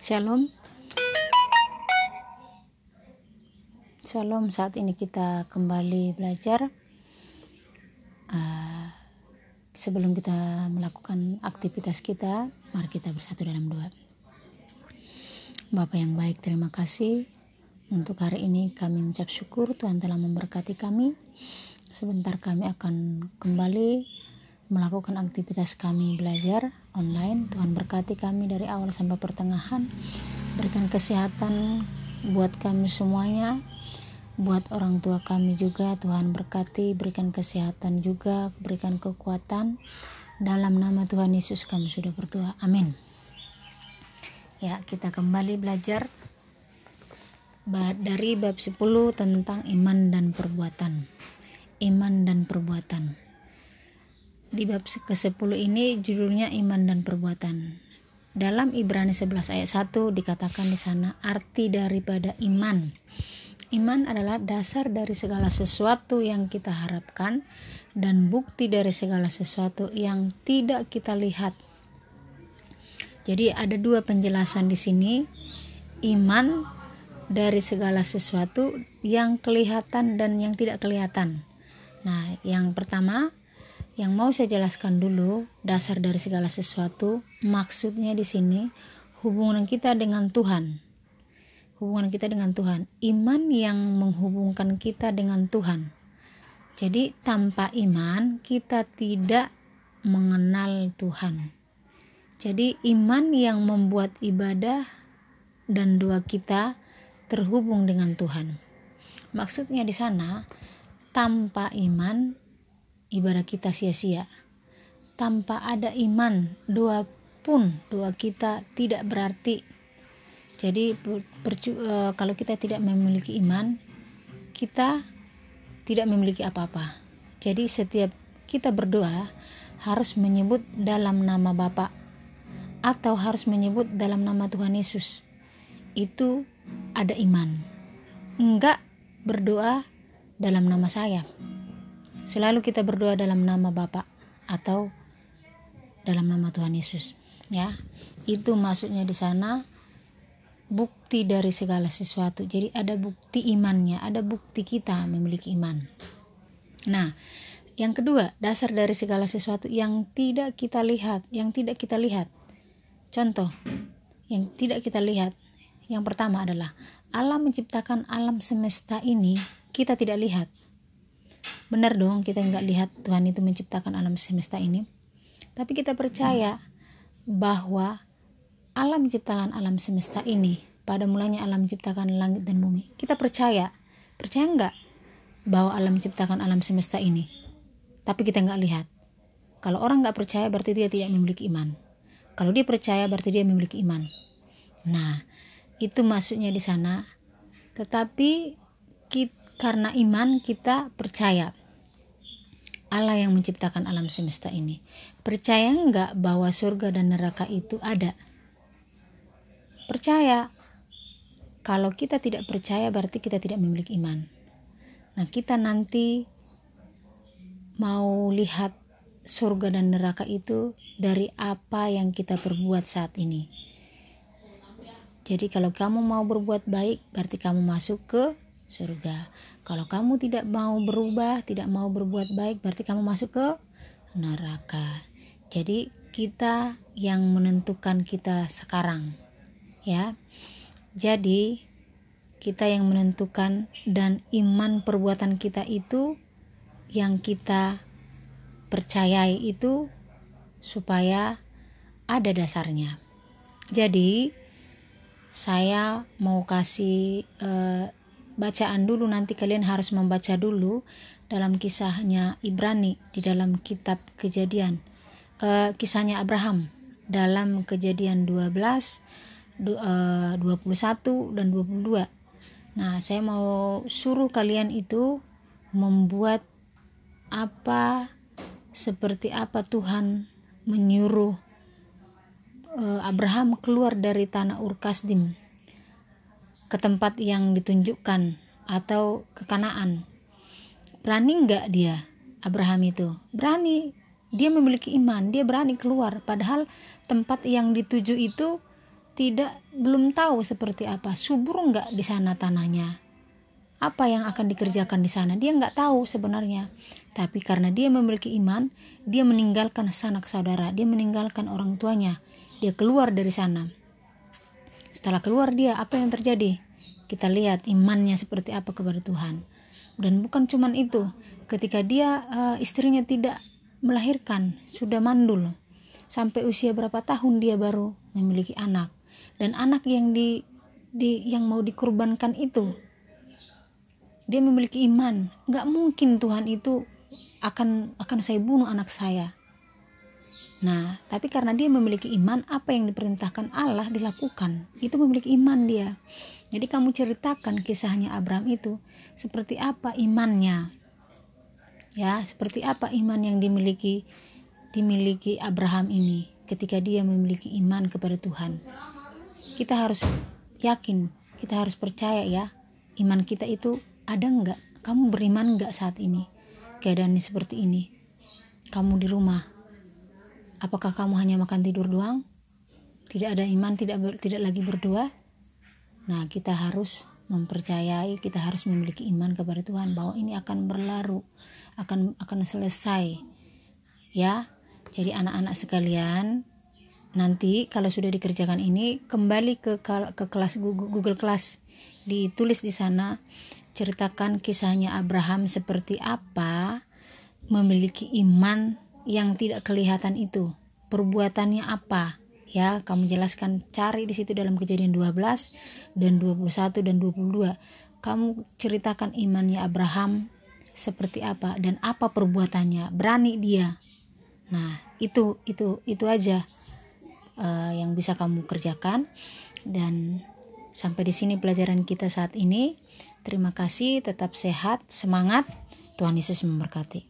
Shalom. Shalom. Saat ini kita kembali belajar. Uh, sebelum kita melakukan aktivitas kita, mari kita bersatu dalam doa. Bapak yang baik, terima kasih untuk hari ini kami mengucap syukur Tuhan telah memberkati kami. Sebentar kami akan kembali melakukan aktivitas kami belajar online. Tuhan berkati kami dari awal sampai pertengahan. Berikan kesehatan buat kami semuanya. Buat orang tua kami juga Tuhan berkati, berikan kesehatan juga, berikan kekuatan. Dalam nama Tuhan Yesus kami sudah berdoa. Amin. Ya, kita kembali belajar dari bab 10 tentang iman dan perbuatan. Iman dan perbuatan di bab ke-10 ini judulnya iman dan perbuatan. Dalam Ibrani 11 ayat 1 dikatakan di sana arti daripada iman. Iman adalah dasar dari segala sesuatu yang kita harapkan dan bukti dari segala sesuatu yang tidak kita lihat. Jadi ada dua penjelasan di sini. Iman dari segala sesuatu yang kelihatan dan yang tidak kelihatan. Nah, yang pertama yang mau saya jelaskan dulu dasar dari segala sesuatu, maksudnya di sini hubungan kita dengan Tuhan. Hubungan kita dengan Tuhan, iman yang menghubungkan kita dengan Tuhan. Jadi tanpa iman kita tidak mengenal Tuhan. Jadi iman yang membuat ibadah dan doa kita terhubung dengan Tuhan. Maksudnya di sana tanpa iman ibadah kita sia-sia. Tanpa ada iman, doa pun doa kita tidak berarti. Jadi percu, uh, kalau kita tidak memiliki iman, kita tidak memiliki apa-apa. Jadi setiap kita berdoa harus menyebut dalam nama Bapa atau harus menyebut dalam nama Tuhan Yesus. Itu ada iman. Enggak berdoa dalam nama saya. Selalu kita berdoa dalam nama Bapa atau dalam nama Tuhan Yesus. Ya, itu maksudnya di sana bukti dari segala sesuatu. Jadi ada bukti imannya, ada bukti kita memiliki iman. Nah, yang kedua, dasar dari segala sesuatu yang tidak kita lihat, yang tidak kita lihat. Contoh, yang tidak kita lihat. Yang pertama adalah Allah menciptakan alam semesta ini kita tidak lihat benar dong kita nggak lihat Tuhan itu menciptakan alam semesta ini. Tapi kita percaya bahwa Allah menciptakan alam semesta ini pada mulanya Allah menciptakan langit dan bumi. Kita percaya percaya nggak bahwa Allah menciptakan alam semesta ini? Tapi kita nggak lihat. Kalau orang nggak percaya berarti dia tidak memiliki iman. Kalau dia percaya berarti dia memiliki iman. Nah itu maksudnya di sana. Tetapi kita, karena iman kita percaya Allah yang menciptakan alam semesta ini. Percaya enggak bahwa surga dan neraka itu ada? Percaya. Kalau kita tidak percaya berarti kita tidak memiliki iman. Nah, kita nanti mau lihat surga dan neraka itu dari apa yang kita perbuat saat ini. Jadi kalau kamu mau berbuat baik berarti kamu masuk ke surga. Kalau kamu tidak mau berubah, tidak mau berbuat baik, berarti kamu masuk ke neraka. Jadi kita yang menentukan kita sekarang, ya. Jadi kita yang menentukan dan iman perbuatan kita itu yang kita percayai itu supaya ada dasarnya. Jadi saya mau kasih uh, bacaan dulu nanti kalian harus membaca dulu dalam kisahnya Ibrani di dalam kitab kejadian. Uh, kisahnya Abraham dalam kejadian 12 uh, 21 dan 22 nah saya mau suruh kalian itu membuat apa seperti apa Tuhan menyuruh uh, Abraham keluar dari tanah Ur Kasdim ke tempat yang ditunjukkan atau ke Kanaan. Berani nggak dia Abraham itu? Berani. Dia memiliki iman, dia berani keluar. Padahal tempat yang dituju itu tidak belum tahu seperti apa subur nggak di sana tanahnya apa yang akan dikerjakan di sana dia nggak tahu sebenarnya tapi karena dia memiliki iman dia meninggalkan sanak saudara dia meninggalkan orang tuanya dia keluar dari sana setelah keluar dia apa yang terjadi? Kita lihat imannya seperti apa kepada Tuhan. Dan bukan cuman itu ketika dia uh, istrinya tidak melahirkan sudah mandul. Sampai usia berapa tahun dia baru memiliki anak. Dan anak yang di, di yang mau dikurbankan itu dia memiliki iman. Nggak mungkin Tuhan itu akan akan saya bunuh anak saya nah tapi karena dia memiliki iman apa yang diperintahkan Allah dilakukan? Itu memiliki iman dia. Jadi kamu ceritakan kisahnya Abraham itu seperti apa imannya? Ya seperti apa iman yang dimiliki dimiliki Abraham ini ketika dia memiliki iman kepada Tuhan? Kita harus yakin kita harus percaya ya iman kita itu ada enggak kamu beriman enggak saat ini? Keadaan seperti ini? Kamu di rumah apakah kamu hanya makan tidur doang? Tidak ada iman tidak ber, tidak lagi berdoa nah kita harus mempercayai kita harus memiliki iman kepada Tuhan bahwa ini akan berlalu akan akan selesai. Ya jadi anak-anak sekalian nanti kalau sudah dikerjakan ini kembali ke ke kelas Google, Google Class. Ditulis di sana ceritakan kisahnya Abraham seperti apa memiliki iman yang tidak kelihatan itu. Perbuatannya apa? Ya kamu jelaskan. Cari di situ dalam kejadian 12 dan 21 dan 22 kamu ceritakan imannya Abraham seperti apa dan apa perbuatannya. Berani dia. Nah itu itu itu aja uh, yang bisa kamu kerjakan. Dan sampai di sini pelajaran kita saat ini. Terima kasih, tetap sehat, semangat. Tuhan Yesus memberkati.